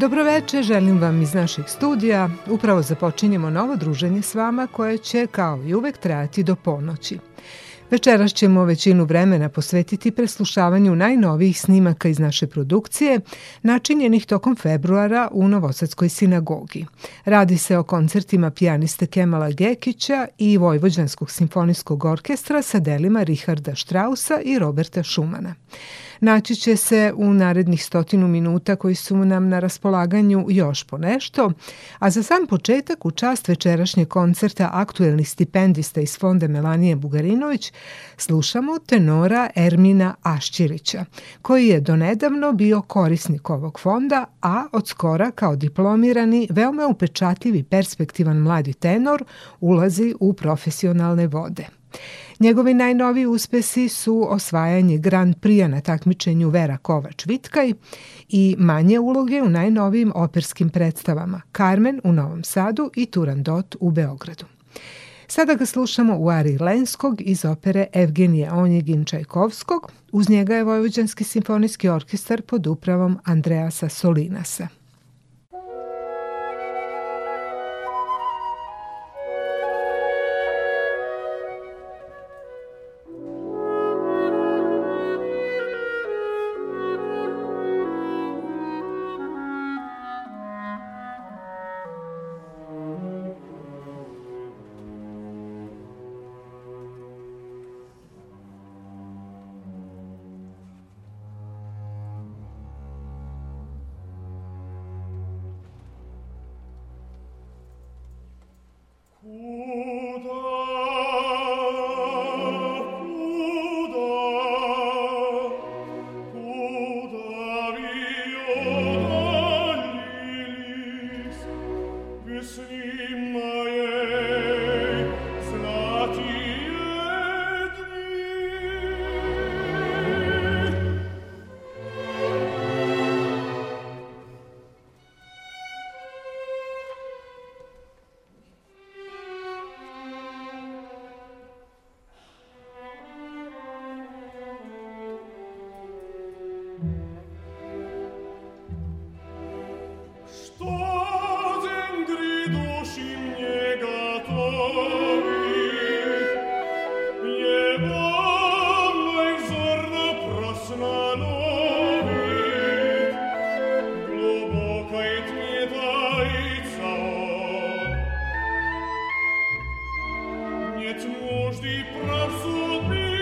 Dobroveče, želim vam iz naših studija. Upravo započinjemo novo druženje s vama koje će kao i uvek trajati do ponoći. Večeras ćemo većinu vremena posvetiti preslušavanju najnovijih snimaka iz naše produkcije, načinjenih tokom februara u Novosadskoj sinagogi. Radi se o koncertima pijaniste Kemala Gekića i Vojvođanskog simfonijskog orkestra sa delima Richarda Strausa i Roberta Šumana. Naći će se u narednih stotinu minuta koji su nam na raspolaganju još po nešto, a za sam početak u čast večerašnjeg koncerta aktuelni stipendista iz fonda Melanije Bugarinović Slušamo tenora Ermina Aščirića, koji je donedavno bio korisnik ovog fonda, a od skora kao diplomirani, veoma upečatljiv i perspektivan mladi tenor ulazi u profesionalne vode. Njegovi najnoviji uspesi su osvajanje Grand Prija na takmičenju Vera Kovač-Vitkaj i manje uloge u najnovijim operskim predstavama Carmen u Novom Sadu i Turandot u Beogradu. Sada ga slušamo u Ari Lenskog iz opere Evgenije Onjegin Čajkovskog. Uz njega je Vojvođanski simfonijski orkestar pod upravom Andreasa Solinasa. ведь может и прав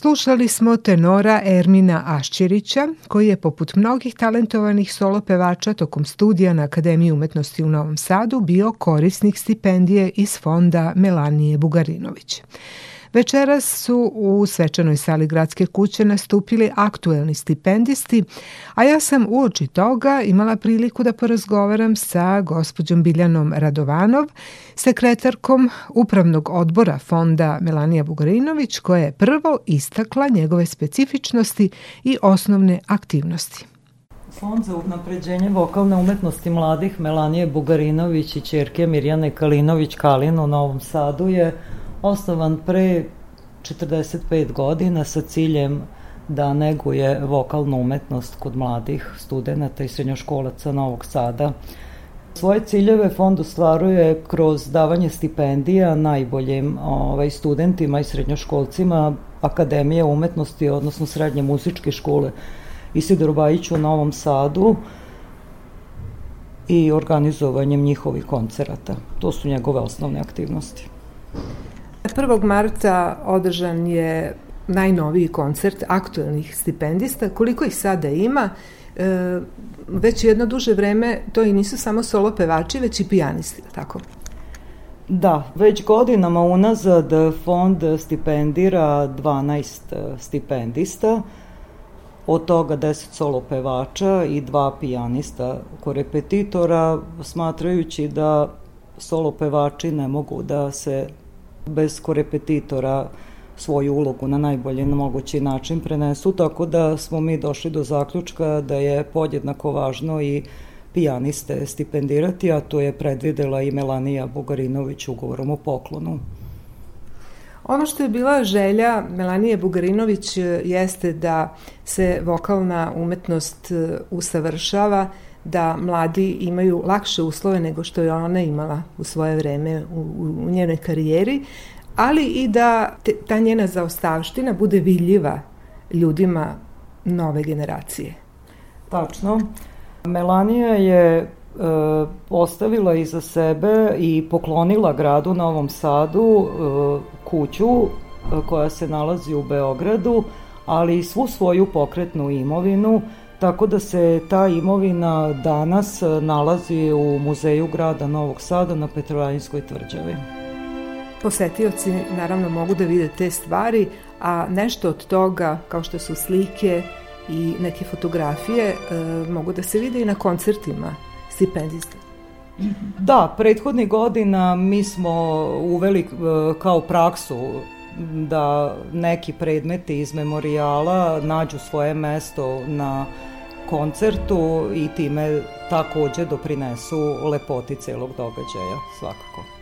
Slušali smo tenora Ermina Ašćirića, koji je poput mnogih talentovanih solo pevača tokom studija na Akademiji umetnosti u Novom Sadu bio korisnik stipendije iz fonda Melanije Bugarinović. Večeras su u svečanoj sali Gradske kuće nastupili aktuelni stipendisti, a ja sam uoči toga imala priliku da porazgovaram sa gospođom Biljanom Radovanov, sekretarkom Upravnog odbora fonda Melanija Bugarinović, koja je prvo istakla njegove specifičnosti i osnovne aktivnosti. Fond za unapređenje vokalne umetnosti mladih Melanije Bugarinović i čerke Mirjane Kalinović Kalin u Novom Sadu je osnovan pre 45 godina sa ciljem da neguje vokalnu umetnost kod mladih studenta i srednjoškolaca Novog Sada. Svoje ciljeve fond ostvaruje kroz davanje stipendija najboljim ovaj, studentima i srednjoškolcima Akademije umetnosti, odnosno Srednje muzičke škole Isidor Bajić u Novom Sadu i organizovanjem njihovih koncerata. To su njegove osnovne aktivnosti. 1. Dakle, marta održan je najnoviji koncert aktuelnih stipendista. Koliko ih sada ima? E, već jedno duže vreme to i nisu samo solo pevači, već i pijanisti, tako? Da, već godinama unazad fond stipendira 12 e, stipendista, od toga 10 solo pevača i dva pijanista korepetitora, smatrajući da solo pevači ne mogu da se bez korepetitora svoju ulogu na najbolji mogući način prenesu, tako da smo mi došli do zaključka da je podjednako važno i pijaniste stipendirati, a to je predvidela i Melanija Bugarinović ugovorom o poklonu. Ono što je bila želja Melanije Bugarinović e, jeste da se vokalna umetnost e, usavršava, da mladi imaju lakše uslove nego što je ona imala u svoje vreme u, u njenoj karijeri, ali i da te, ta njena zaostavština bude vidljiva ljudima nove generacije. Tačno. Melanija je e, ostavila iza sebe i poklonila gradu Novom Sadu e, kuću e, koja se nalazi u Beogradu, ali i svu svoju pokretnu imovinu, Tako da se ta imovina danas e, nalazi u Muzeju grada Novog Sada na Petrolajinskoj tvrđavi. Posetioci naravno mogu da vide te stvari, a nešto od toga kao što su slike i neke fotografije e, mogu da se vide i na koncertima stipendista. Da, prethodnih godina mi smo uveli e, kao praksu da neki predmeti iz memorijala nađu svoje mesto na koncertu i time takođe doprinesu lepoti celog događaja svakako.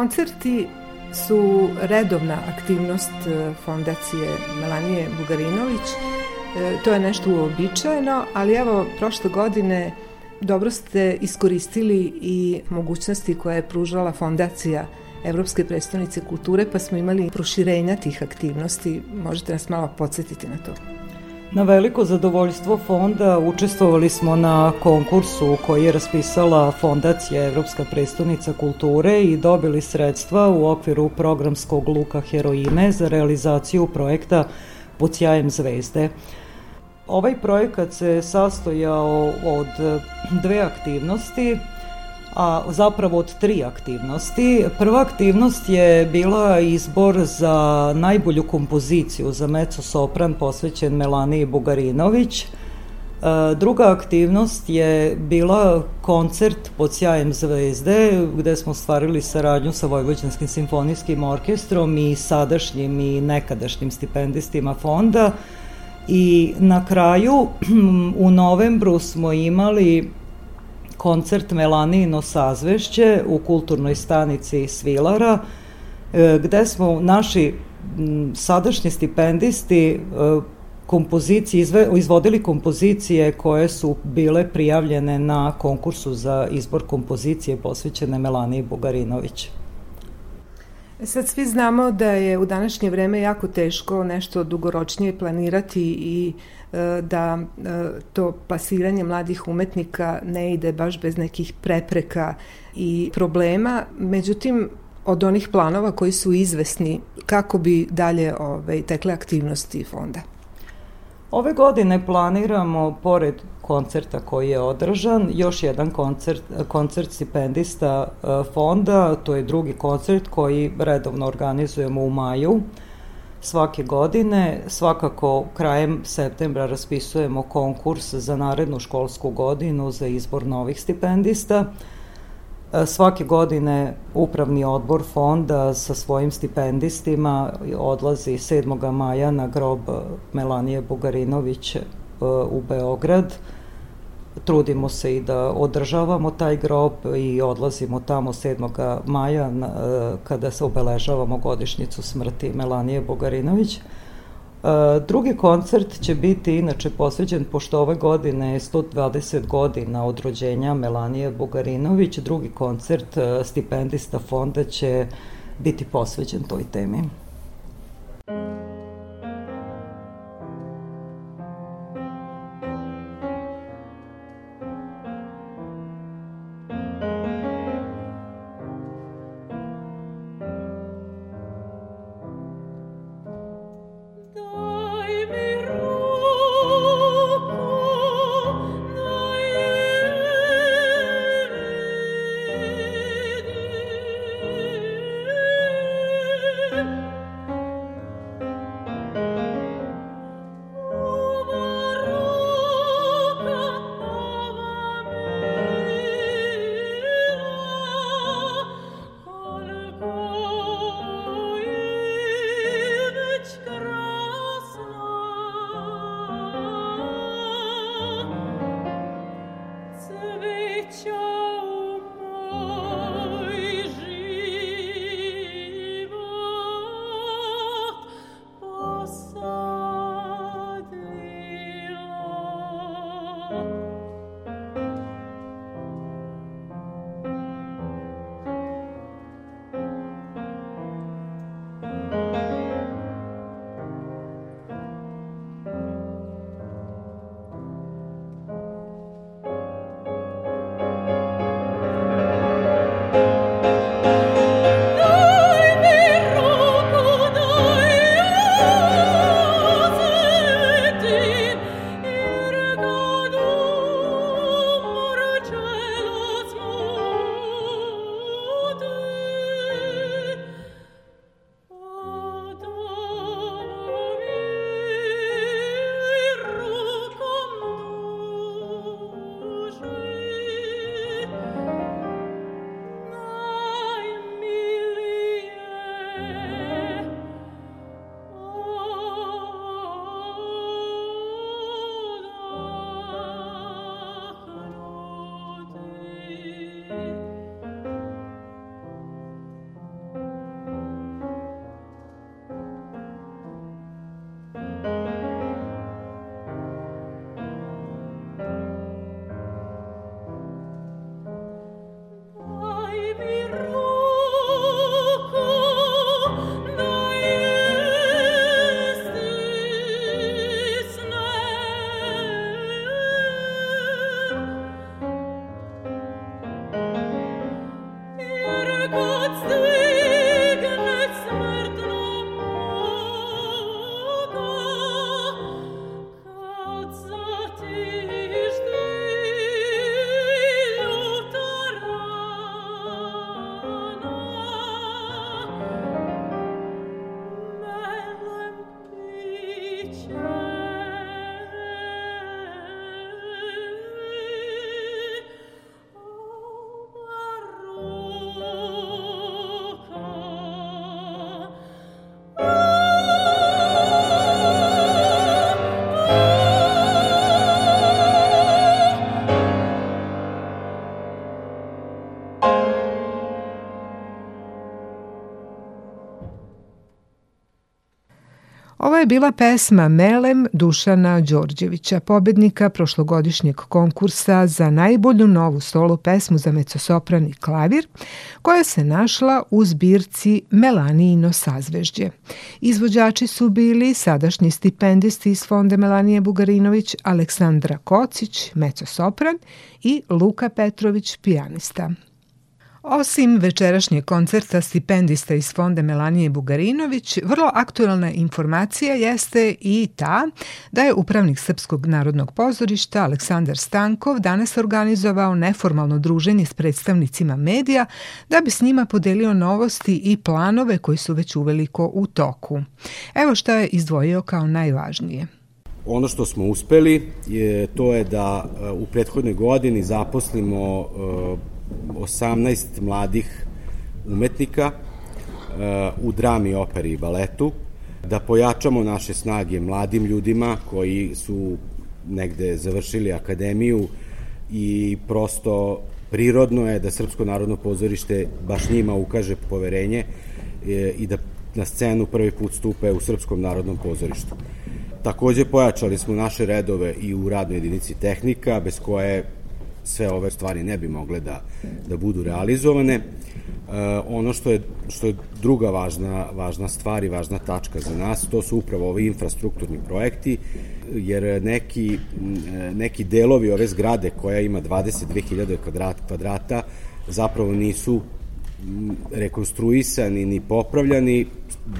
Koncerti su redovna aktivnost e, fondacije Melanije Bugarinović. E, to je nešto uobičajeno, ali evo, prošle godine dobro ste iskoristili i mogućnosti koje je pružala fondacija Evropske predstavnice kulture, pa smo imali proširenja tih aktivnosti. Možete nas malo podsjetiti na to? Na veliko zadovoljstvo fonda učestvovali smo na konkursu koji je raspisala Fondacija Evropska predstavnica kulture i dobili sredstva u okviru programskog Luka Heroine za realizaciju projekta Pod sjajem zvezde. Ovaj projekat se sastojao od dve aktivnosti – a zapravo od tri aktivnosti. Prva aktivnost je bila izbor za najbolju kompoziciju za mezzo sopran posvećen Melaniji Bugarinović. E, druga aktivnost je bila koncert pod sjajem zvezde gde smo stvarili saradnju sa Vojvođanskim simfonijskim orkestrom i sadašnjim i nekadašnjim stipendistima fonda i na kraju u novembru smo imali koncert Melanino sazvešće u kulturnoj stanici Svilara, e, gde smo naši sadašnji stipendisti e, kompozicije, izvodili kompozicije koje su bile prijavljene na konkursu za izbor kompozicije posvećene Melaniji Bugarinović. Sad svi znamo da je u današnje vreme jako teško nešto dugoročnije planirati i e, da e, to pasiranje mladih umetnika ne ide baš bez nekih prepreka i problema. Međutim, od onih planova koji su izvesni kako bi dalje ovaj, tekle aktivnosti fonda? Ove godine planiramo, pored koncerta koji je održan, još jedan koncert, koncert stipendista e, fonda, to je drugi koncert koji redovno organizujemo u maju svake godine. Svakako krajem septembra raspisujemo konkurs za narednu školsku godinu za izbor novih stipendista. E, svake godine upravni odbor fonda sa svojim stipendistima odlazi 7. maja na grob Melanije Bugarinović e, u Beograd trudimo se i da održavamo taj grob i odlazimo tamo 7. maja na, e, kada se obeležavamo godišnicu smrti Melanije Bogarinović. E, drugi koncert će biti inače posveđen, pošto ove godine je 120 godina od rođenja Melanije Bogarinović, drugi koncert e, stipendista fonda će biti posveđen toj temi. Thank you. bila pesma Melem Dušana Đorđevića, pobednika prošlogodišnjeg konkursa za najbolju novu solo pesmu za mecosopran i klavir, koja se našla u zbirci Melanijino sazvežđe. Izvođači su bili sadašnji stipendisti iz fonda Melanije Bugarinović, Aleksandra Kocić, mecosopran i Luka Petrović, pijanista. Osim večerašnjeg koncerta stipendista iz fonda Melanije Bugarinović, vrlo aktuelna informacija jeste i ta da je upravnik Srpskog narodnog pozorišta Aleksandar Stankov danas organizovao neformalno druženje s predstavnicima medija da bi s njima podelio novosti i planove koji su već uveliko u toku. Evo šta je izdvojio kao najvažnije. Ono što smo uspeli je to je da e, u prethodnoj godini zaposlimo e, 18 mladih umetnika uh, u drami, operi i baletu, da pojačamo naše snage mladim ljudima koji su negde završili akademiju i prosto prirodno je da Srpsko narodno pozorište baš njima ukaže poverenje eh, i da na scenu prvi put stupe u Srpskom narodnom pozorištu. Takođe pojačali smo naše redove i u radnoj jedinici tehnika, bez koje sve ove stvari ne bi mogle da, da budu realizovane. E, ono što je, što je druga važna, važna stvar i važna tačka za nas, to su upravo ovi infrastrukturni projekti, jer neki, neki delovi ove zgrade koja ima 22.000 kvadrat, kvadrata zapravo nisu rekonstruisani ni popravljani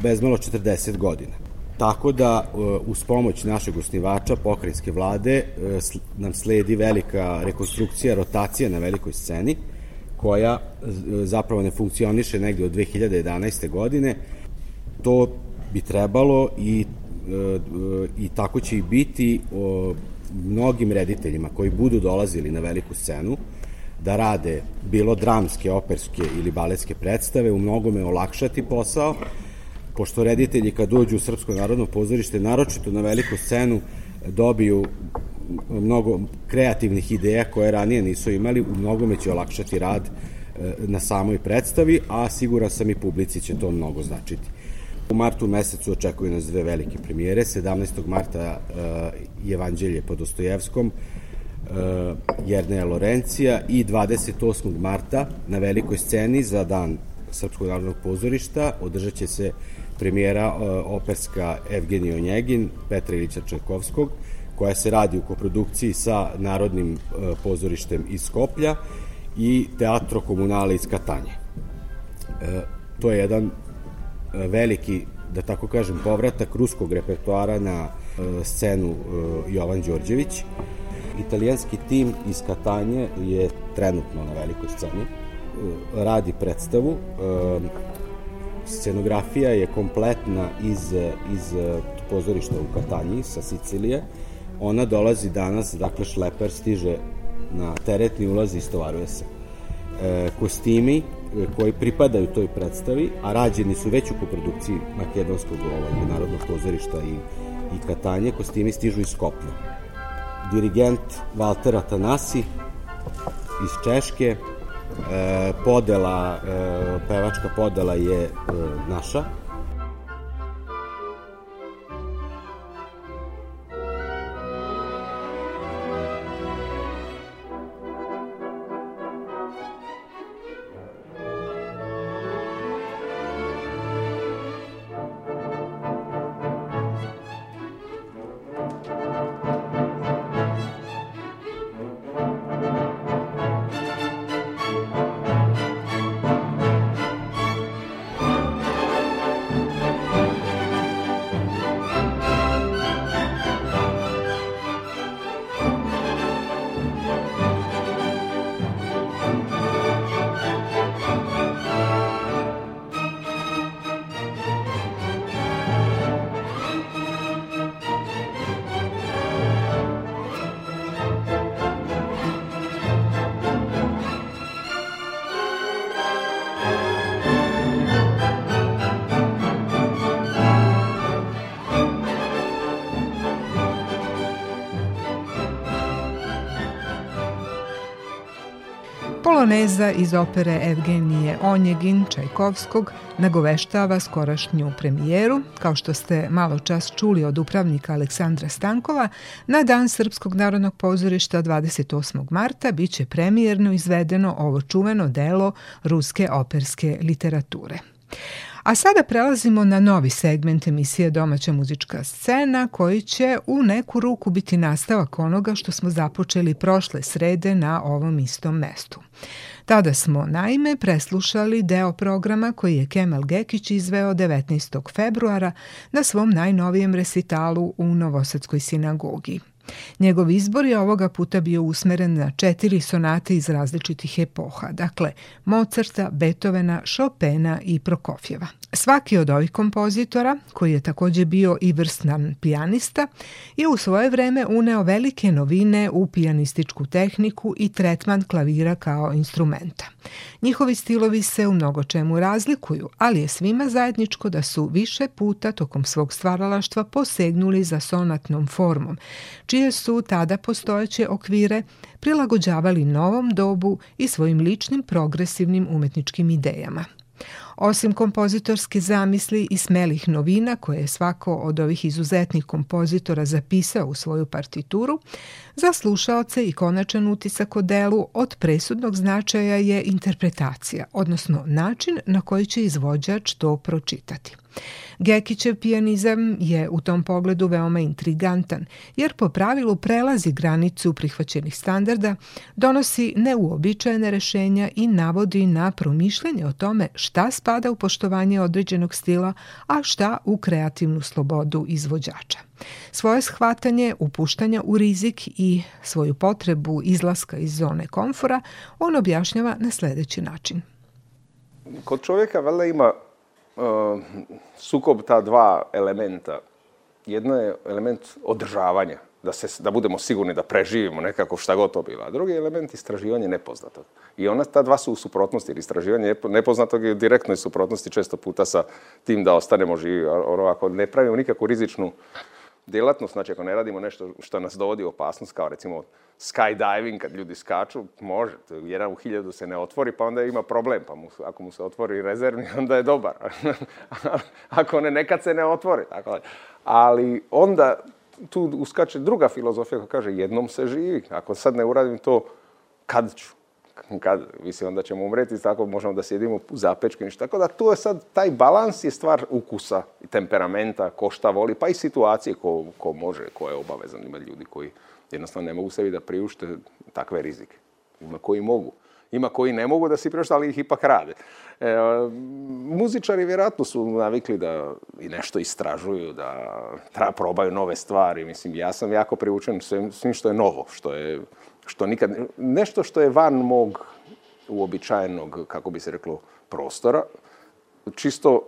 bezmalo 40 godina. Tako da, eh, uz pomoć našeg osnivača, pokrajinske vlade, eh, nam sledi velika rekonstrukcija, rotacija na velikoj sceni, koja eh, zapravo ne funkcioniše negde od 2011. godine. To bi trebalo i, i tako će i biti mnogim rediteljima koji budu dolazili na veliku scenu da rade bilo dramske, operske ili baletske predstave, u mnogome olakšati posao, pošto reditelji kad dođu u Srpsko narodno pozorište, naročito na veliku scenu, dobiju mnogo kreativnih ideja koje ranije nisu imali, u mnogome će olakšati rad e, na samoj predstavi, a siguran sam i publici će to mnogo značiti. U martu mesecu očekuju nas dve velike premijere. 17. marta uh, Evanđelje po Dostojevskom, uh, e, Jerneja Lorencija i 28. marta na velikoj sceni za dan Srpskog narodnog pozorišta, održat će se premijera e, operska Evgenija Onjegin, Petra Ilića Čajkovskog, koja se radi u koprodukciji sa Narodnim e, pozorištem iz Skoplja i Teatro Komunale iz Katanje. E, to je jedan veliki, da tako kažem, povratak ruskog repertoara na scenu Jovan Đorđević. Italijanski tim iz Katanje je trenutno na velikoj sceni radi predstavu. Scenografija je kompletna iz, iz e, pozorišta u Katanji sa Sicilije. Ona dolazi danas, dakle šleper stiže na teretni ulaz i istovaruje se. E, kostimi e, koji pripadaju toj predstavi, a rađeni su već u koprodukciji Makedonskog ovaj, narodnog pozorišta i, i Katanje, kostimi stižu iz Skopja. Dirigent Walter Atanasi iz Češke, Eh, podela, eh, pevačka podela je eh, naša, Teza iz opere Evgenije Onjegin Čajkovskog nagoveštava skorašnju premijeru, kao što ste malo čas čuli od upravnika Aleksandra Stankova, na Dan Srpskog narodnog pozorišta 28. marta biće premijerno izvedeno ovo čuveno delo ruske operske literature. A sada prelazimo na novi segment emisije Domaća muzička scena koji će u neku ruku biti nastavak onoga što smo započeli prošle srede na ovom istom mestu. Tada smo naime preslušali deo programa koji je Kemal Gekić izveo 19. februara na svom najnovijem resitalu u Novosadskoj sinagogi. Njegov izbor je ovoga puta bio usmeren na četiri sonate iz različitih epoha, dakle Mozarta, Beethovena, Chopina i Prokofjeva. Svaki od ovih kompozitora, koji je takođe bio i vrstan pijanista, je u svoje vreme uneo velike novine u pijanističku tehniku i tretman klavira kao instrumenta. Njihovi stilovi se u mnogo čemu razlikuju, ali je svima zajedničko da su više puta tokom svog stvaralaštva posegnuli za sonatnom formom, čije su tada postojeće okvire prilagođavali novom dobu i svojim ličnim progresivnim umetničkim idejama. Osim kompozitorske zamisli i smelih novina koje je svako od ovih izuzetnih kompozitora zapisao u svoju partituru, za slušaoce i konačan utisak o delu od presudnog značaja je interpretacija, odnosno način na koji će izvođač to pročitati. Gekićev pijanizam je u tom pogledu veoma intrigantan, jer po pravilu prelazi granicu prihvaćenih standarda, donosi neuobičajene rešenja i navodi na promišljanje o tome šta spada u poštovanje određenog stila, a šta u kreativnu slobodu izvođača. Svoje shvatanje upuštanja u rizik i svoju potrebu izlaska iz zone komfora on objašnjava na sledeći način. Kod čoveka vele ima uh, sukob ta dva elementa. Jedno je element održavanja, da, se, da budemo sigurni da preživimo nekako šta god to bilo. A drugi element istraživanje nepoznatog. I ona, ta dva su u suprotnosti, ili istraživanje nepoznatog je u direktnoj suprotnosti često puta sa tim da ostanemo živi. Ono, ako ne pravimo nikakvu rizičnu uh, djelatnost, znači ako ne radimo nešto što nas dovodi u opasnost, kao recimo skydiving, kad ljudi skaču, može, jedan u hiljadu se ne otvori, pa onda ima problem, pa mu, ako mu se otvori rezervni, onda je dobar. ako ne, nekad se ne otvori, tako dalje. Ali onda tu uskače druga filozofija koja kaže jednom se živi, ako sad ne uradim to, kad ću? kad, mislim, onda ćemo umreti, tako možemo da sjedimo u zapečkiniš. Tako da tu je sad, taj balans je stvar ukusa i temperamenta, ko šta voli, pa i situacije ko, ko može, ko je obavezan. Ima ljudi koji jednostavno ne mogu sebi da priušte takve rizike. Ima koji mogu. Ima koji ne mogu da si priušte, ali ih ipak rade. E, muzičari vjerojatno su navikli da i nešto istražuju, da tra, probaju nove stvari. Mislim, ja sam jako priučen svim, svim što je novo, što je što nikad, nešto što je van mog uobičajenog, kako bi se reklo, prostora, čisto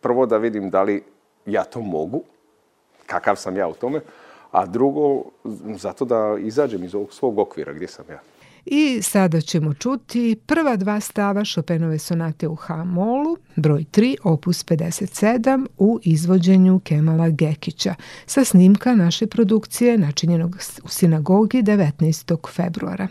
prvo da vidim da li ja to mogu, kakav sam ja u tome, a drugo, zato da izađem iz ovog svog okvira gdje sam ja. I sada ćemo čuti prva dva stava Šopenove sonate u H-molu, broj 3, opus 57 u izvođenju Kemala Gekića sa snimka naše produkcije načinjenog u sinagogi 19. februara.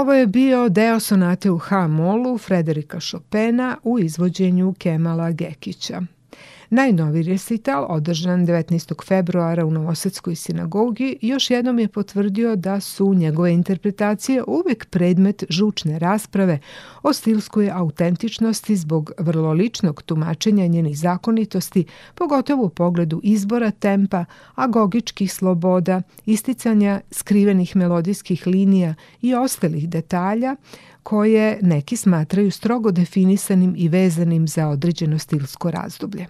Ovo je bio deo sonate u H-molu Frederika Chopina u izvođenju Kemala Gekića. Najnovi recital, održan 19. februara u Novosadskoj sinagogi, još jednom je potvrdio da su njegove interpretacije uvek predmet žučne rasprave o stilskoj autentičnosti zbog vrlo ličnog tumačenja njenih zakonitosti, pogotovo u pogledu izbora tempa, agogičkih sloboda, isticanja skrivenih melodijskih linija i ostalih detalja koje neki smatraju strogo definisanim i vezanim za određeno stilsko razdoblje.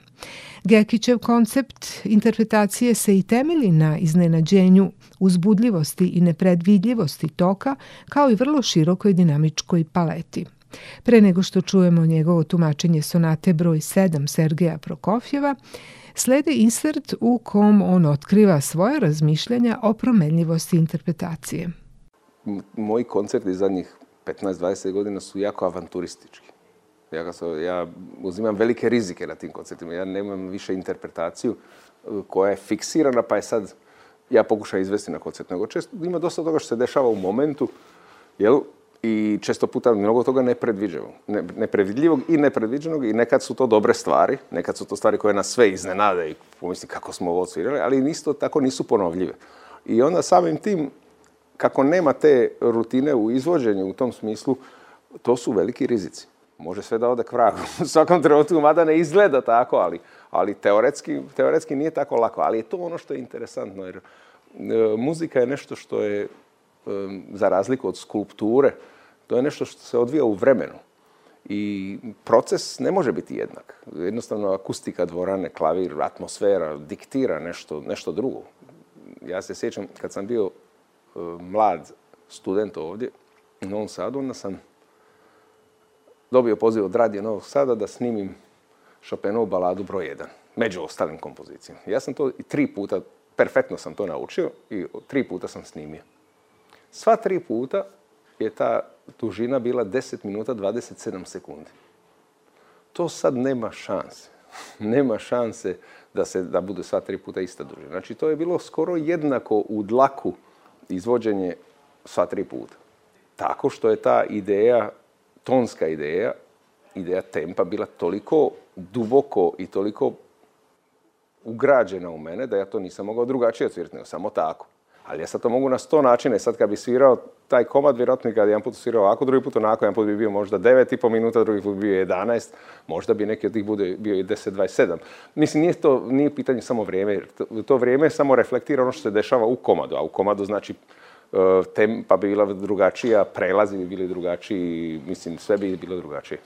Gekićev koncept interpretacije se i temeli na iznenađenju uzbudljivosti i nepredvidljivosti toka, kao i vrlo širokoj dinamičkoj paleti. Pre nego što čujemo njegovo tumačenje sonate broj 7 Sergeja Prokofjeva, slede insert u kom on otkriva svoje razmišljanja o promenljivosti interpretacije. Moji koncerti zadnjih 15-20 godina su jako avanturistički. Ja, kao, ja uzimam velike rizike na tim koncertima. Ja nemam više interpretaciju e, koja je fiksirana, pa je sad ja pokušam izvesti na koncert. Nego često ima dosta toga što se dešava u momentu, jel? I često puta mnogo toga nepredviđenog. Ne, nepredvidljivog i nepredviđenog i nekad su to dobre stvari, nekad su to stvari koje nas sve iznenade i pomisli kako smo ovo svirali, ali isto tako nisu ponovljive. I onda samim tim, kako nema te rutine u izvođenju u tom smislu, to su veliki rizici može sve da ode k vragu u svakom trenutku, mada ne izgleda tako, ali, ali teoretski, teoretski nije tako lako. Ali je to ono što je interesantno, jer e, muzika je nešto što je, e, za razliku od skulpture, to je nešto što se odvija u vremenu. I proces ne može biti jednak. Jednostavno, akustika dvorane, klavir, atmosfera diktira nešto, nešto drugo. Ja se sjećam, kad sam bio e, mlad student ovdje, u Novom Sadu, onda sam dobio poziv od Radija Novog Sada da snimim Chopinovu baladu broj 1, među ostalim kompozicijama. Ja sam to i tri puta, perfektno sam to naučio i tri puta sam snimio. Sva tri puta je ta dužina bila 10 minuta 27 sekundi. To sad nema šanse. nema šanse da, se, da bude sva tri puta ista dužina. Znači, to je bilo skoro jednako u dlaku izvođenje sva tri puta. Tako što je ta ideja tonska ideja, ideja tempa bila toliko duboko i toliko ugrađena u mene da ja to nisam mogao drugačije odsvirati, nego samo tako. Ali ja sad to mogu na sto načina sad kad bi svirao taj komad, vjerojatno i kad jedan put svirao ovako, drugi put onako, jedan put bi bio možda 9,5 minuta, drugi put bi bio 11, možda bi neki od tih bude bio i 10, 27. Mislim, nije to nije pitanje samo vrijeme, to, to vrijeme samo reflektira ono što se dešava u komadu, a u komadu znači Eh, tem, pa bi bila drugačija, prelazi bi bili drugačiji, mislim, sve bi bilo drugačije.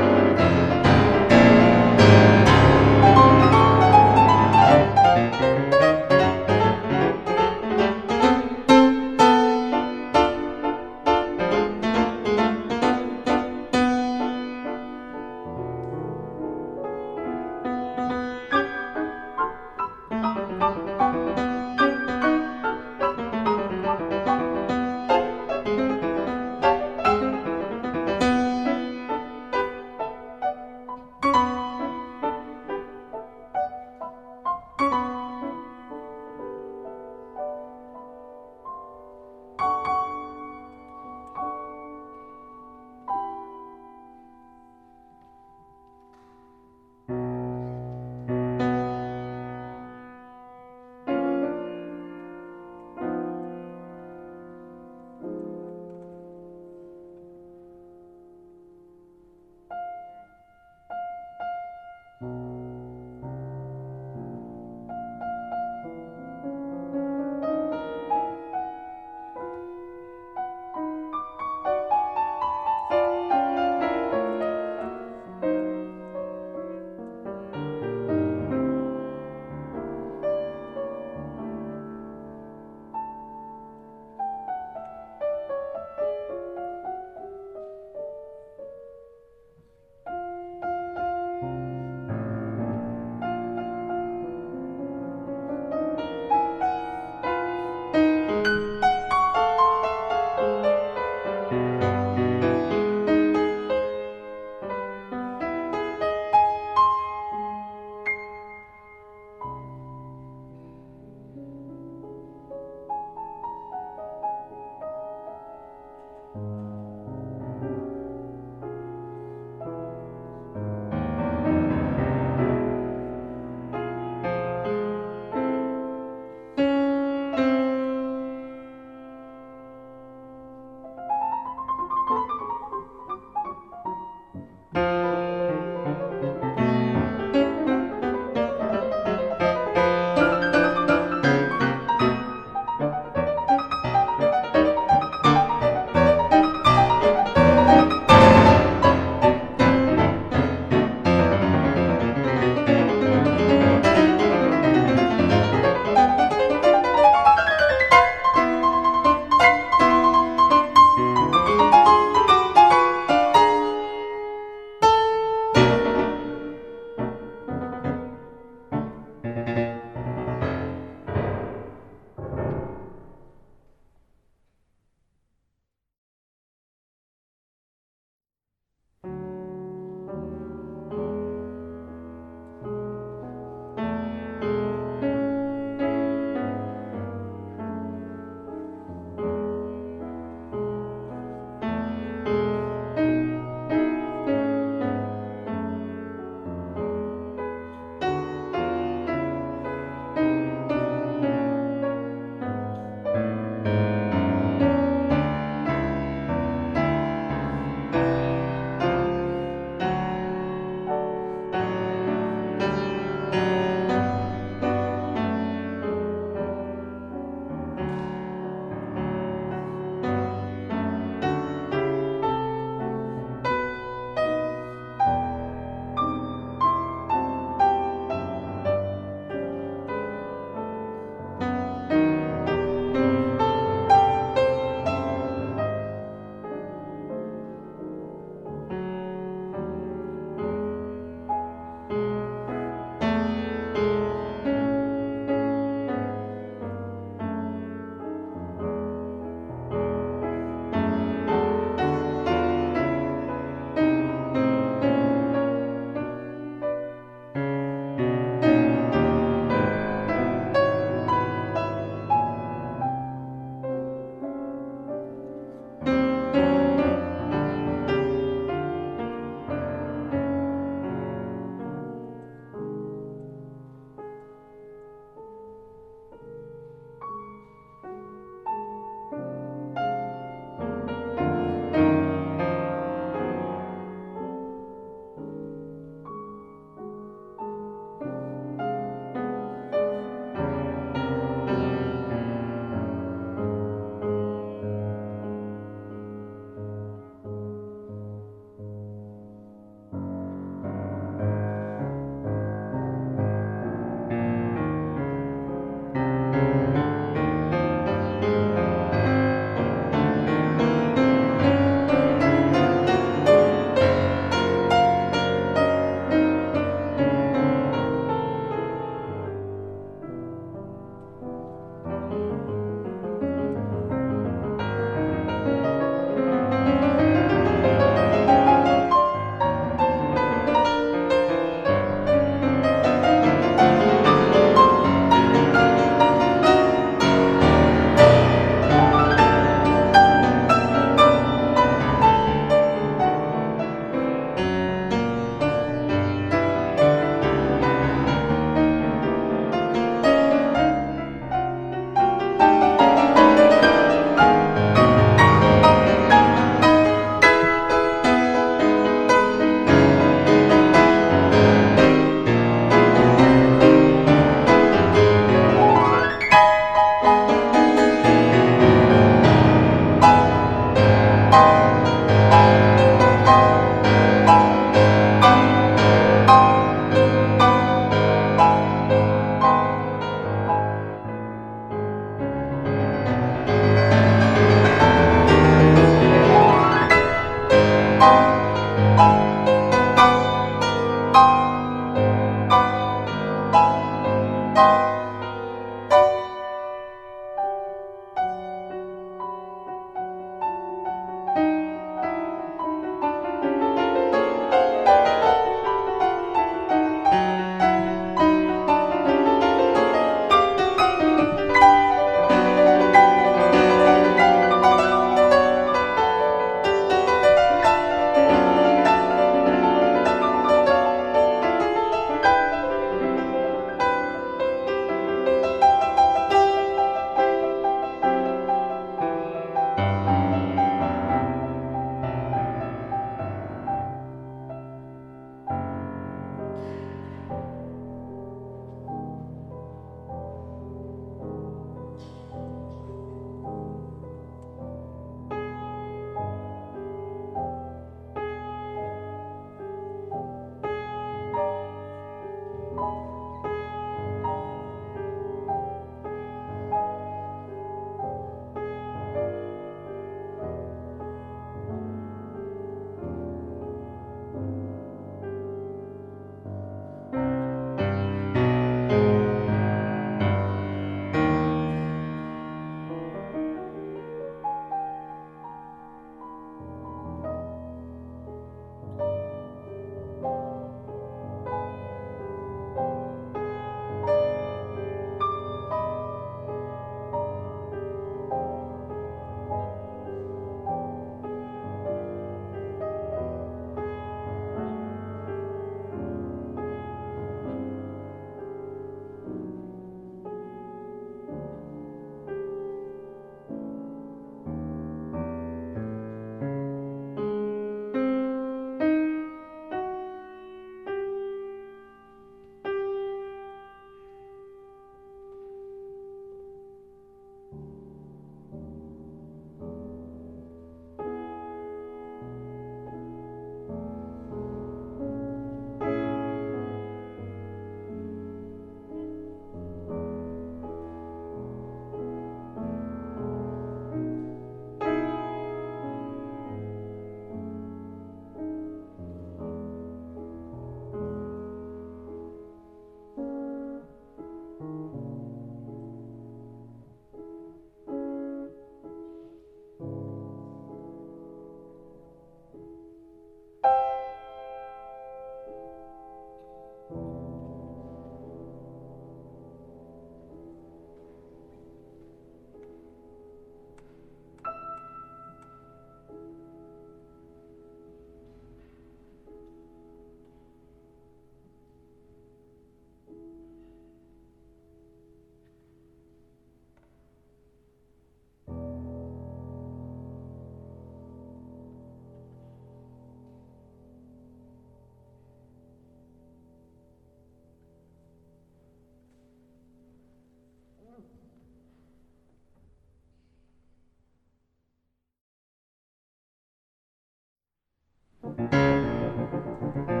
Música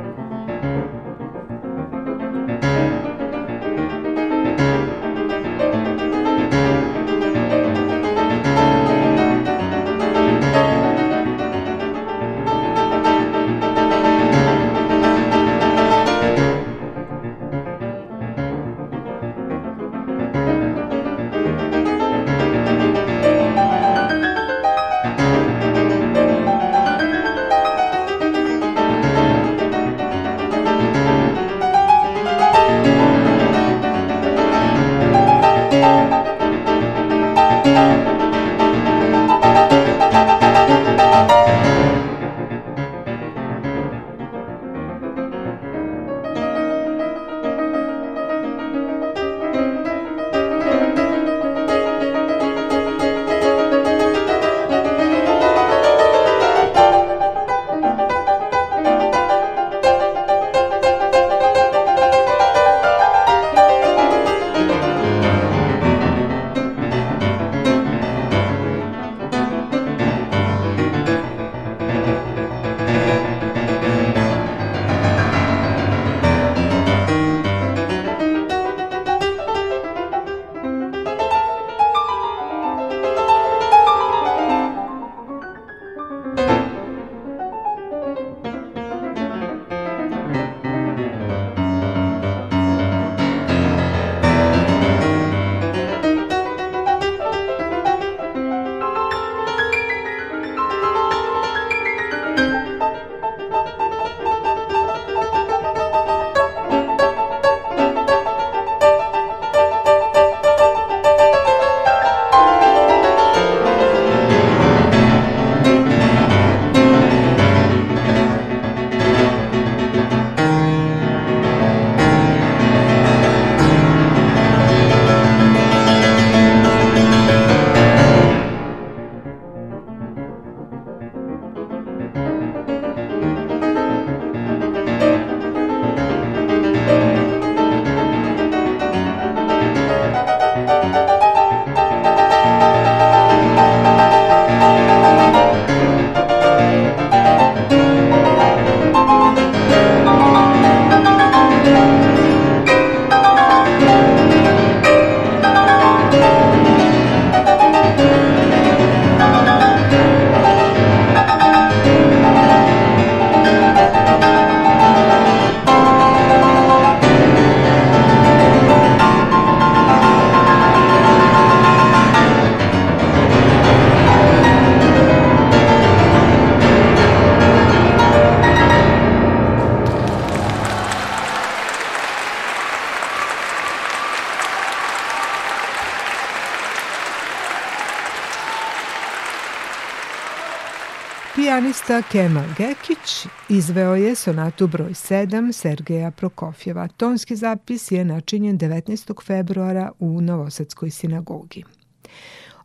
pijanista Kemal Gekić izveo je sonatu broj 7 Sergeja Prokofjeva. Tonski zapis je načinjen 19. februara u Novosadskoj sinagogi.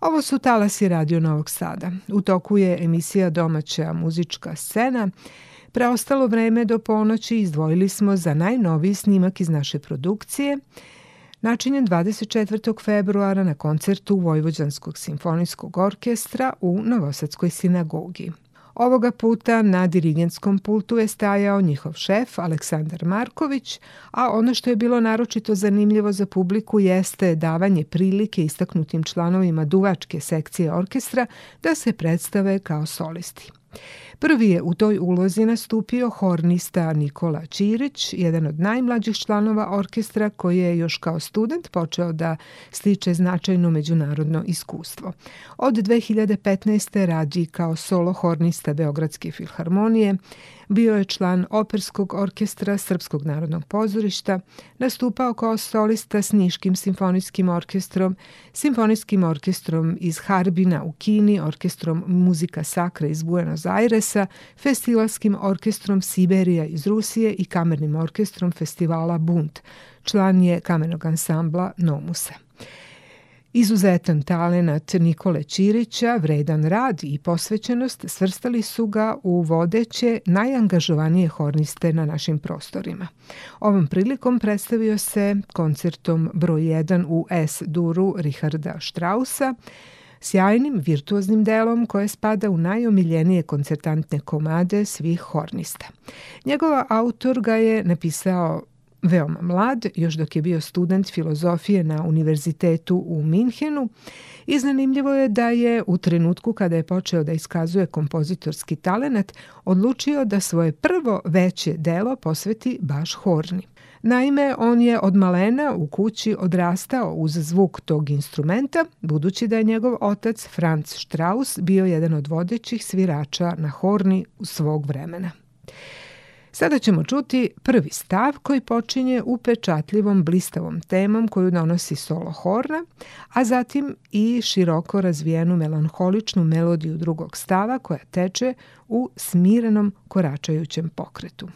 Ovo su talasi Radio Novog Sada. U toku je emisija domaća muzička scena. Preostalo vreme do ponoći izdvojili smo za najnoviji snimak iz naše produkcije načinjen 24. februara na koncertu Vojvođanskog simfonijskog orkestra u Novosadskoj sinagogi. Ovoga puta na dirigentskom pultu je stajao njihov šef Aleksandar Marković, a ono što je bilo naročito zanimljivo za publiku jeste davanje prilike istaknutim članovima duvačke sekcije orkestra da se predstave kao solisti. Prvi je u toj ulozi nastupio hornista Nikola Čirić, jedan od najmlađih članova orkestra koji je još kao student počeo da stiče značajno međunarodno iskustvo. Od 2015. radi kao solo hornista Beogradske filharmonije, Bio je član Operskog orkestra Srpskog narodnog pozorišta, nastupao kao solista s Niškim simfonijskim orkestrom, simfonijskim orkestrom iz Harbina u Kini, orkestrom Muzika Sakra iz Buenos Airesa, festivalskim orkestrom Siberija iz Rusije i kamernim orkestrom festivala Bunt. Član je kamernog ansambla Nomusa. Izuzetan talenat Nikole Ćirića, vredan rad i posvećenost svrstali su ga u vodeće najangažovanije horniste na našim prostorima. Ovom prilikom predstavio se koncertom broj 1 u S-duru Richarda Strausa, sjajnim virtuoznim delom koje spada u najomiljenije koncertantne komade svih hornista. Njegova autor ga je napisao veoma mlad, još dok je bio student filozofije na univerzitetu u Minhenu i zanimljivo je da je u trenutku kada je počeo da iskazuje kompozitorski talenat odlučio da svoje prvo veće delo posveti baš horni. Naime, on je od malena u kući odrastao uz zvuk tog instrumenta, budući da je njegov otac Franz Strauss bio jedan od vodećih svirača na horni u svog vremena. Sada ćemo čuti prvi stav koji počinje upečatljivom blistavom temom koju donosi solo horna, a zatim i široko razvijenu melanholičnu melodiju drugog stava koja teče u smirenom koračajućem pokretu.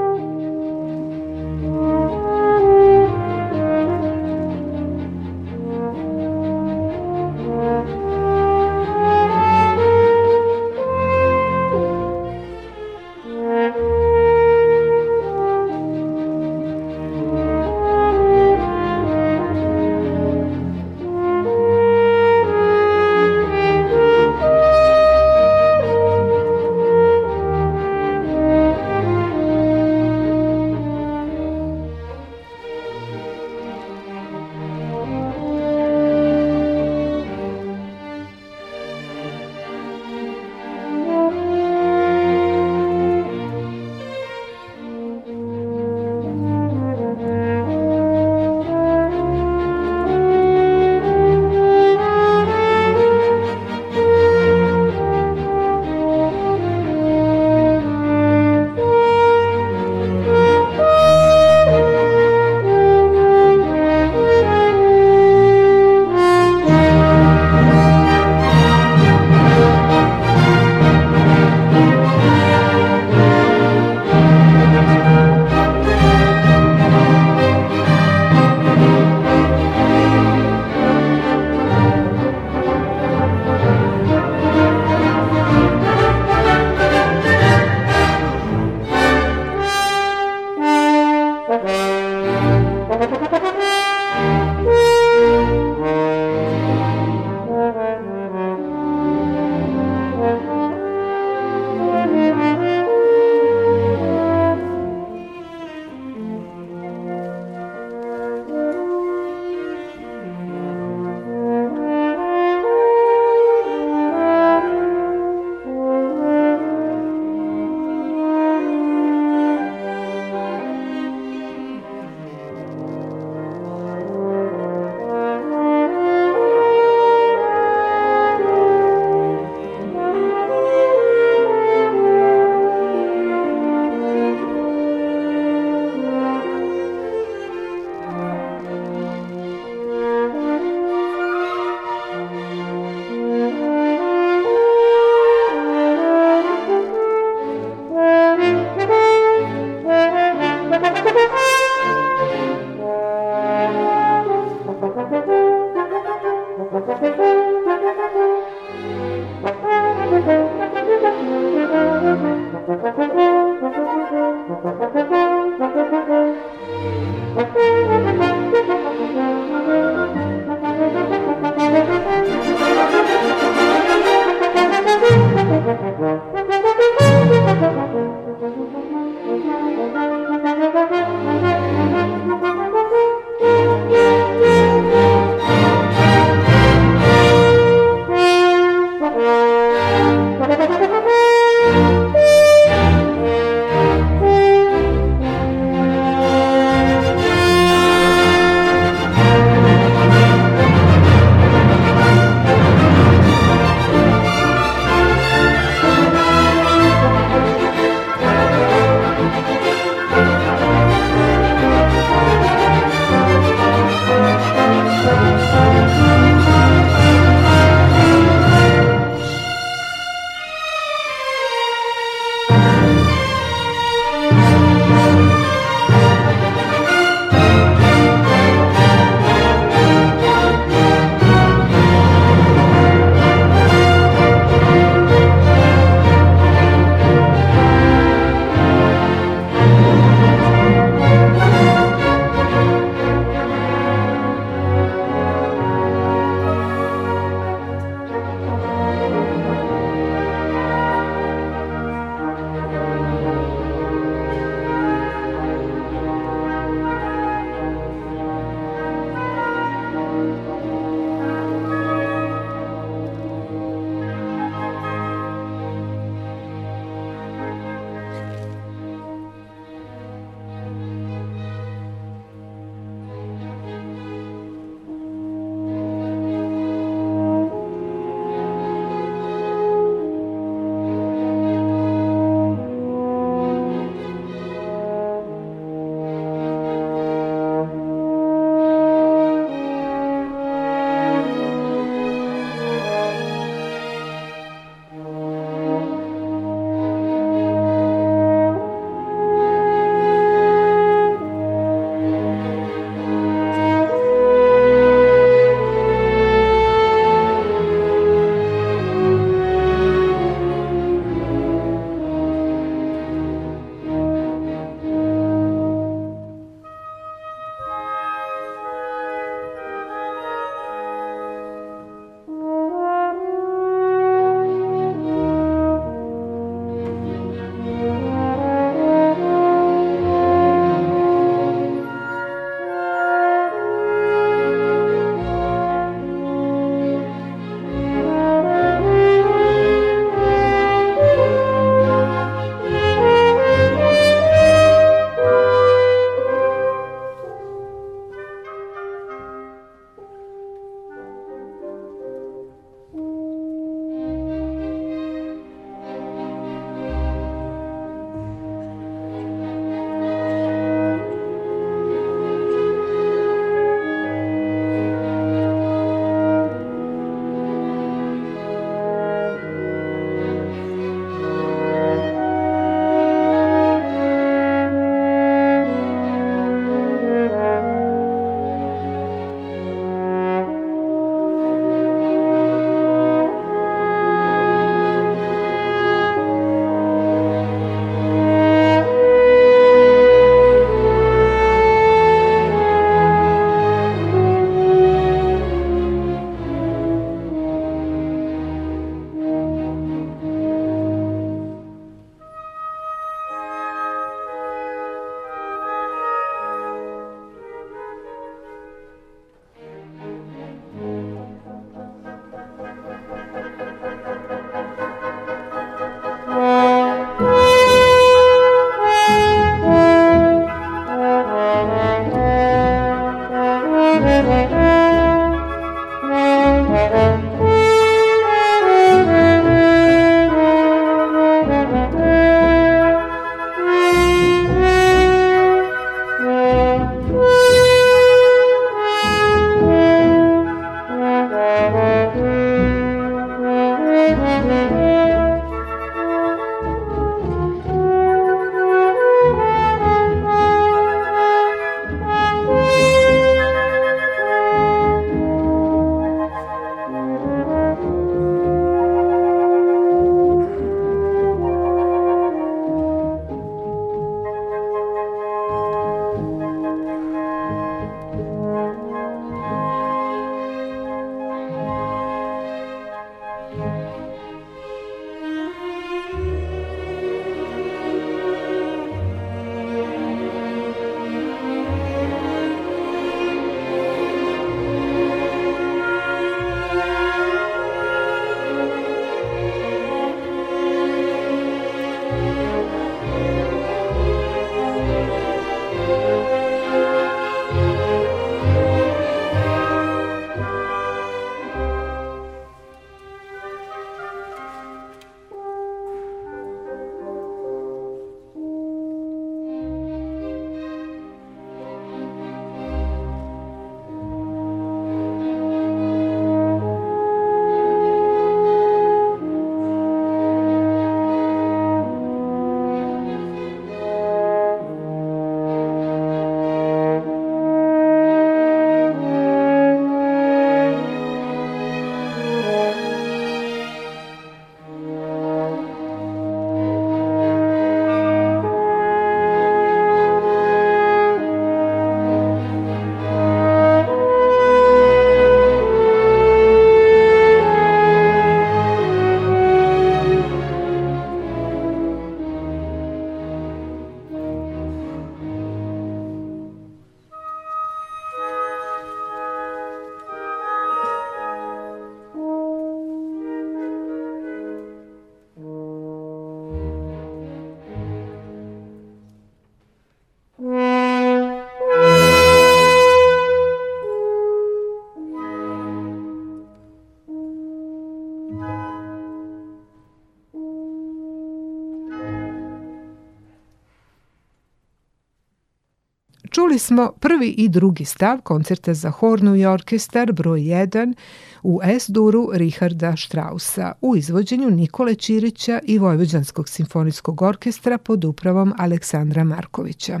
smo prvi i drugi stav koncerta za hornu i orkestar broj 1 u S-duru Richarda Strausa u izvođenju Nikole Ćirića i Vojvođanskog simfonijskog orkestra pod upravom Aleksandra Markovića.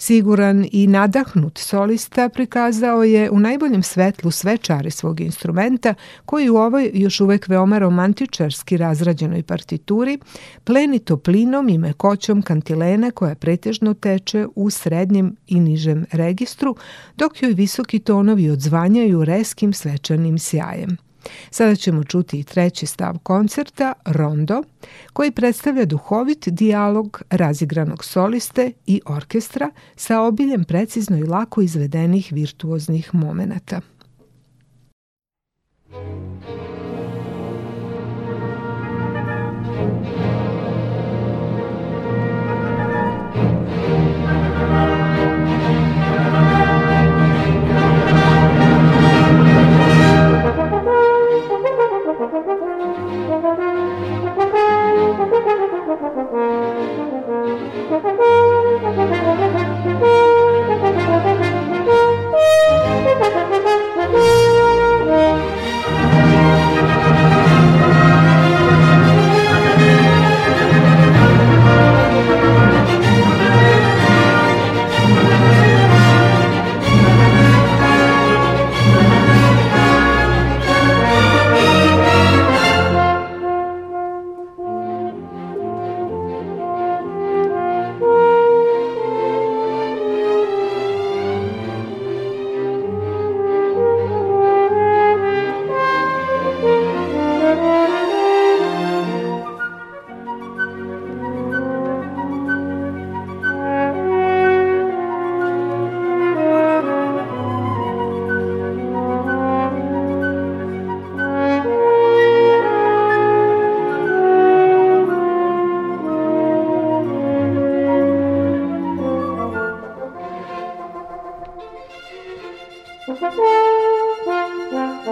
Siguran i nadahnut solista prikazao je u najboljem svetlu sve čare svog instrumenta koji u ovoj još uvek veoma romantičarski razrađenoj partituri pleni toplinom i mekoćom kantilene koja pretežno teče u srednjem i nižem registru dok joj visoki tonovi odzvanjaju reskim svečanim sjajem. Sada ćemo čuti i treći stav koncerta, Rondo, koji predstavlja duhovit dijalog razigranog soliste i orkestra sa obiljem precizno i lako izvedenih virtuoznih momenata. Thank you. Thank you.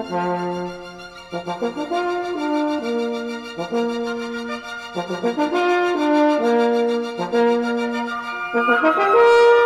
Thank you.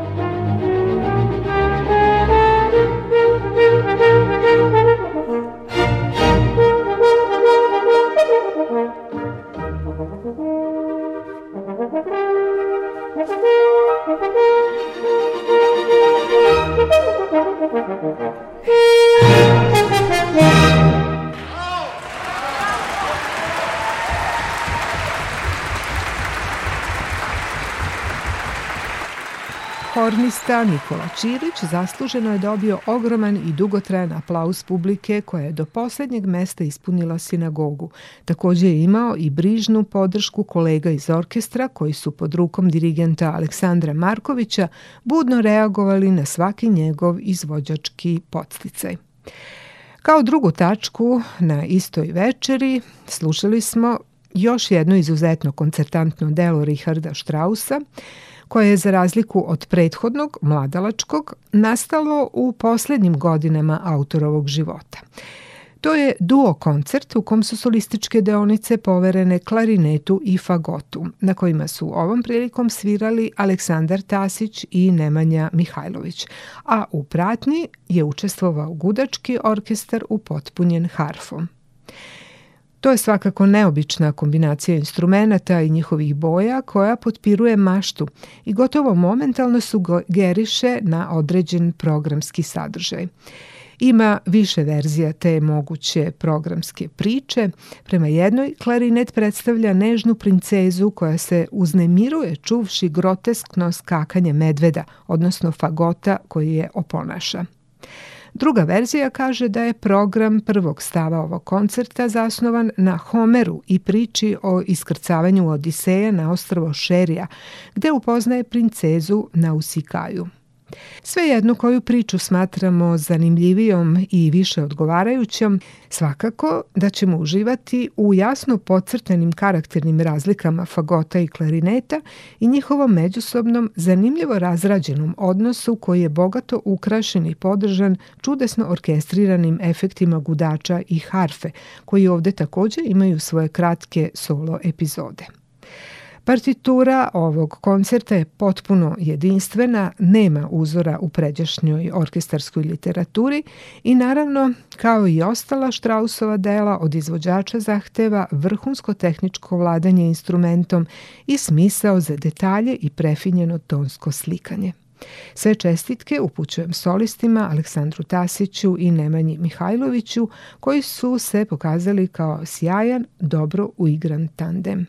Korisnika Nikola Čilić zasluženo je dobio ogroman i dugotrajan aplauz publike koja je do poslednjeg mesta ispunila sinagogu. Takođe je imao i brižnu podršku kolega iz orkestra koji su pod rukom dirigenta Aleksandra Markovića budno reagovali na svaki njegov izvođački podsticaj. Kao drugu tačku na istoj večeri slušali smo još jedno izuzetno koncertantno delo Richarda Strausa, koje je za razliku od prethodnog, mladalačkog, nastalo u poslednjim godinama autorovog života. To je duo koncert u kom su solističke deonice poverene klarinetu i fagotu, na kojima su ovom prilikom svirali Aleksandar Tasić i Nemanja Mihajlović, a u pratnji je učestvovao gudački orkestar upotpunjen harfom. To je svakako neobična kombinacija instrumenta i njihovih boja koja potpiruje maštu i gotovo momentalno sugeriše na određen programski sadržaj. Ima više verzija te moguće programske priče. Prema jednoj, klarinet predstavlja nežnu princezu koja se uznemiruje čuvši groteskno skakanje medveda, odnosno fagota koji je oponaša. Druga verzija kaže da je program prvog stava ovog koncerta zasnovan na Homeru i priči o iskrcavanju Odiseja na ostrvo Šerija, gde upoznaje princezu Nausikaju. Svejedno koju priču smatramo zanimljivijom i više odgovarajućom, svakako da ćemo uživati u jasno podcrtanim karakternim razlikama fagota i klarineta i njihovom međusobnom zanimljivo razrađenom odnosu koji je bogato ukrašen i podržan čudesno orkestriranim efektima gudača i harfe, koji ovde takođe imaju svoje kratke solo epizode. Partitura ovog koncerta je potpuno jedinstvena, nema uzora u pređašnjoj orkestarskoj literaturi i naravno, kao i ostala Strausova dela od izvođača zahteva vrhunsko tehničko vladanje instrumentom i smisao za detalje i prefinjeno tonsko slikanje. Sve čestitke upućujem solistima Aleksandru Tasiću i Nemanji Mihajloviću koji su se pokazali kao sjajan, dobro uigran tandem.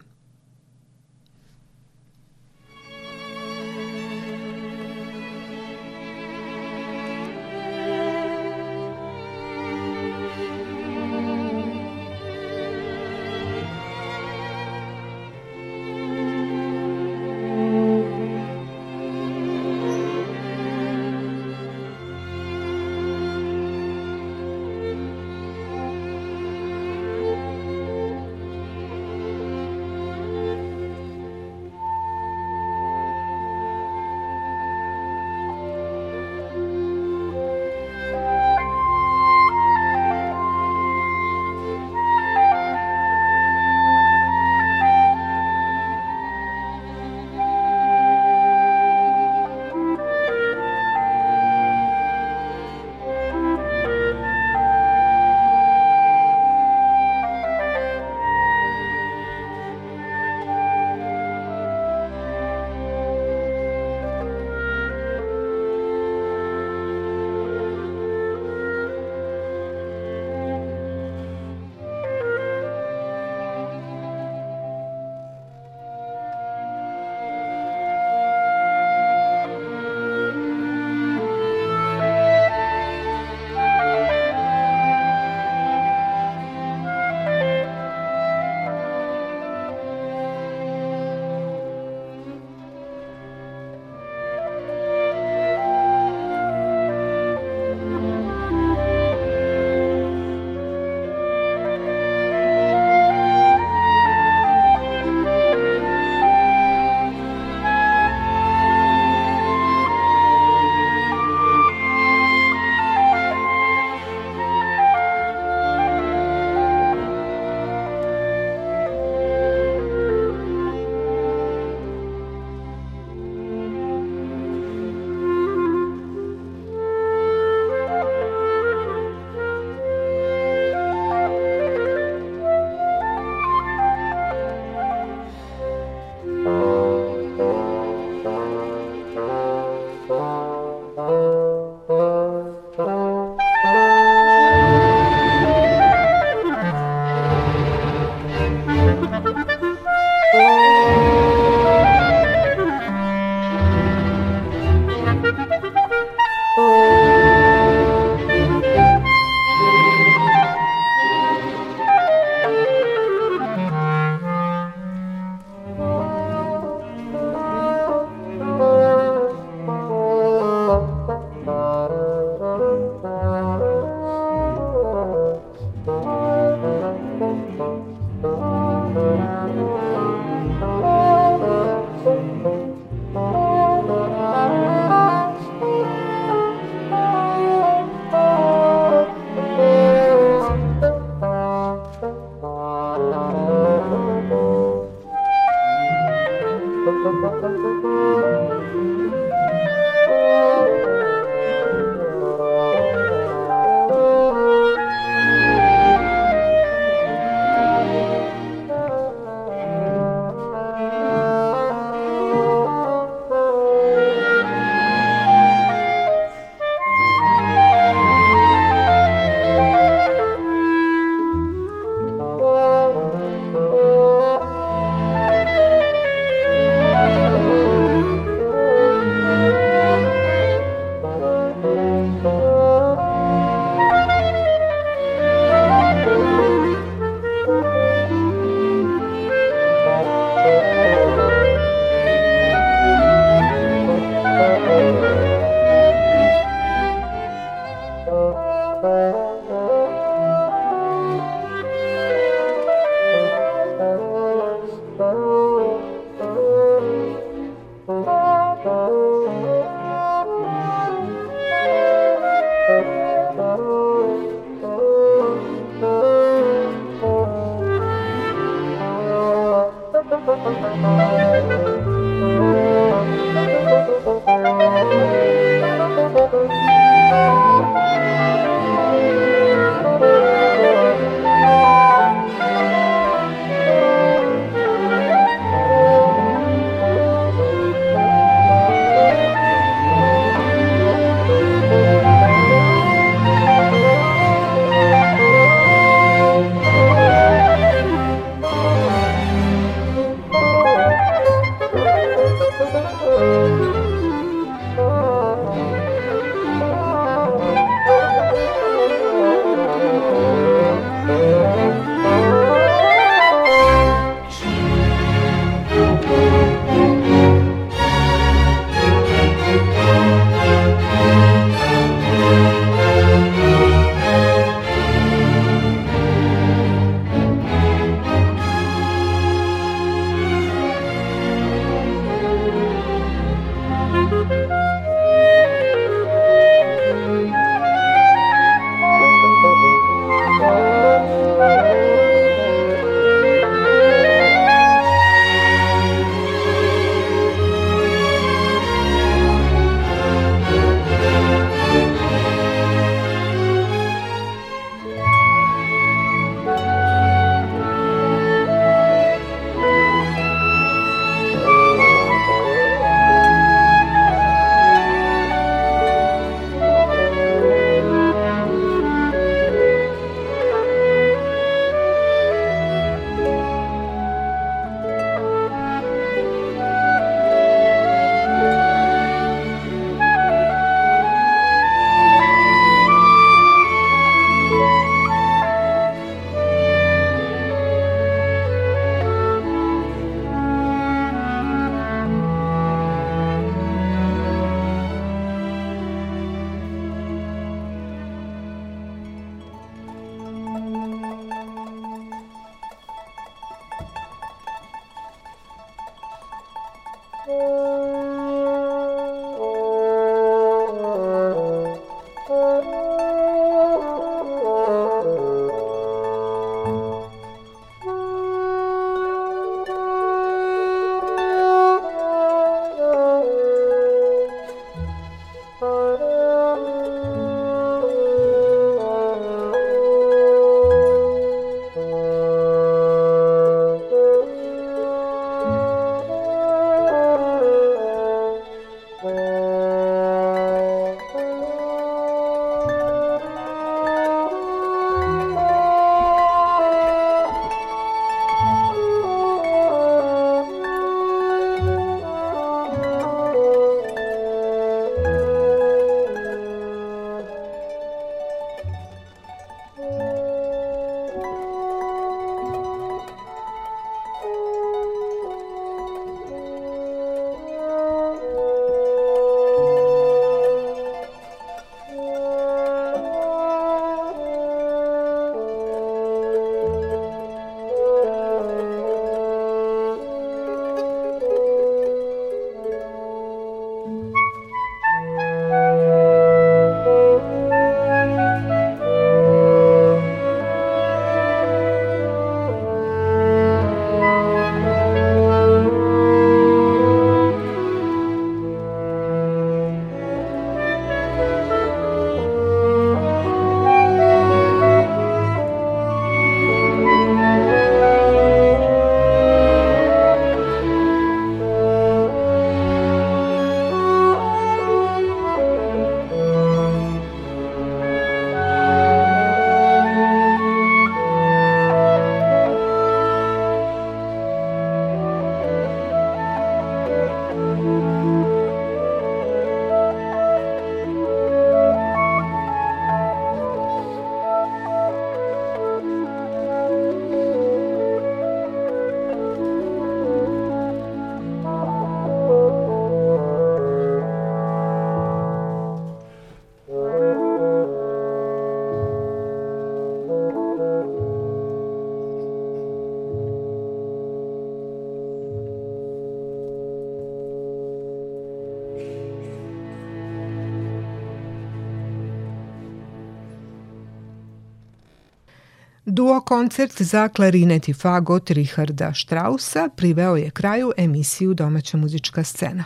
Duo koncert za klarinet i fagot Richarda Strausa priveo je kraju emisiju Domaća muzička scena.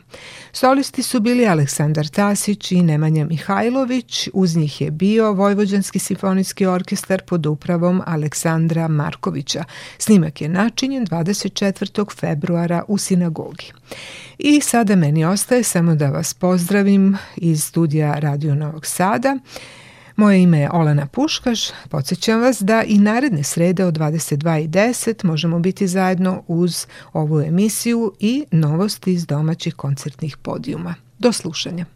Solisti su bili Aleksandar Tasić i Nemanja Mihajlović, uz njih je bio Vojvođanski simfonijski orkestar pod upravom Aleksandra Markovića. Snimak je načinjen 24. februara u sinagogi. I sada meni ostaje samo da vas pozdravim iz studija Radio Novog Sada. Moje ime je Olena Puškaš. Podsećam vas da i naredne srede od 22.10 možemo biti zajedno uz ovu emisiju i novosti iz domaćih koncertnih podijuma. Do slušanja.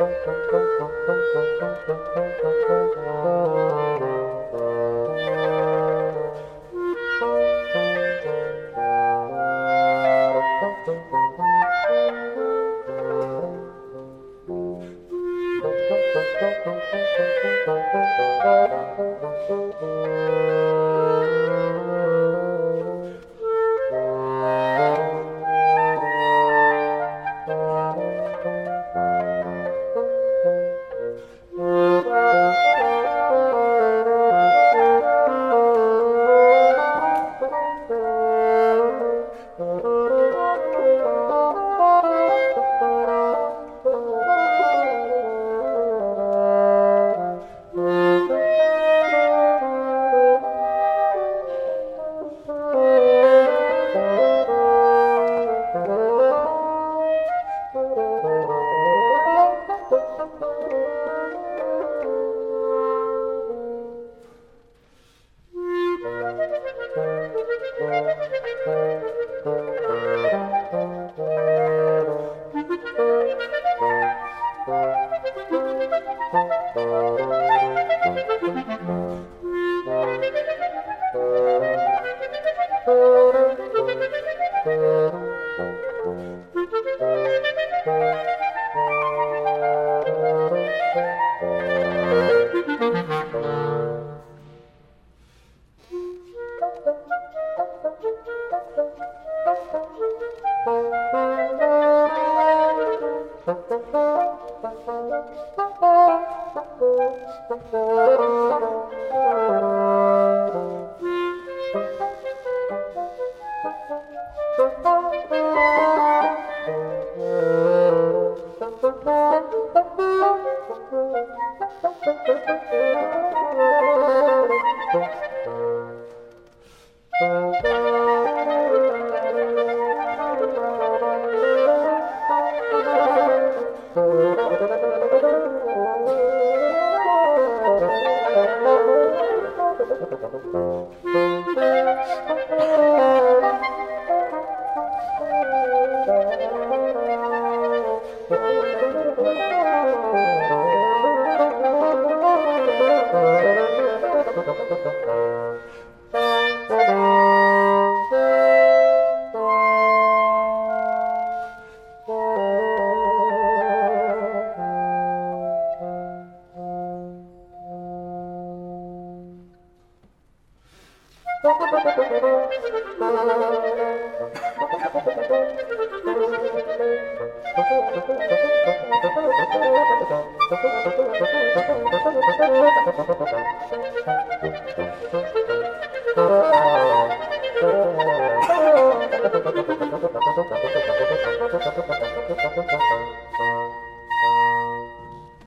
Thank you.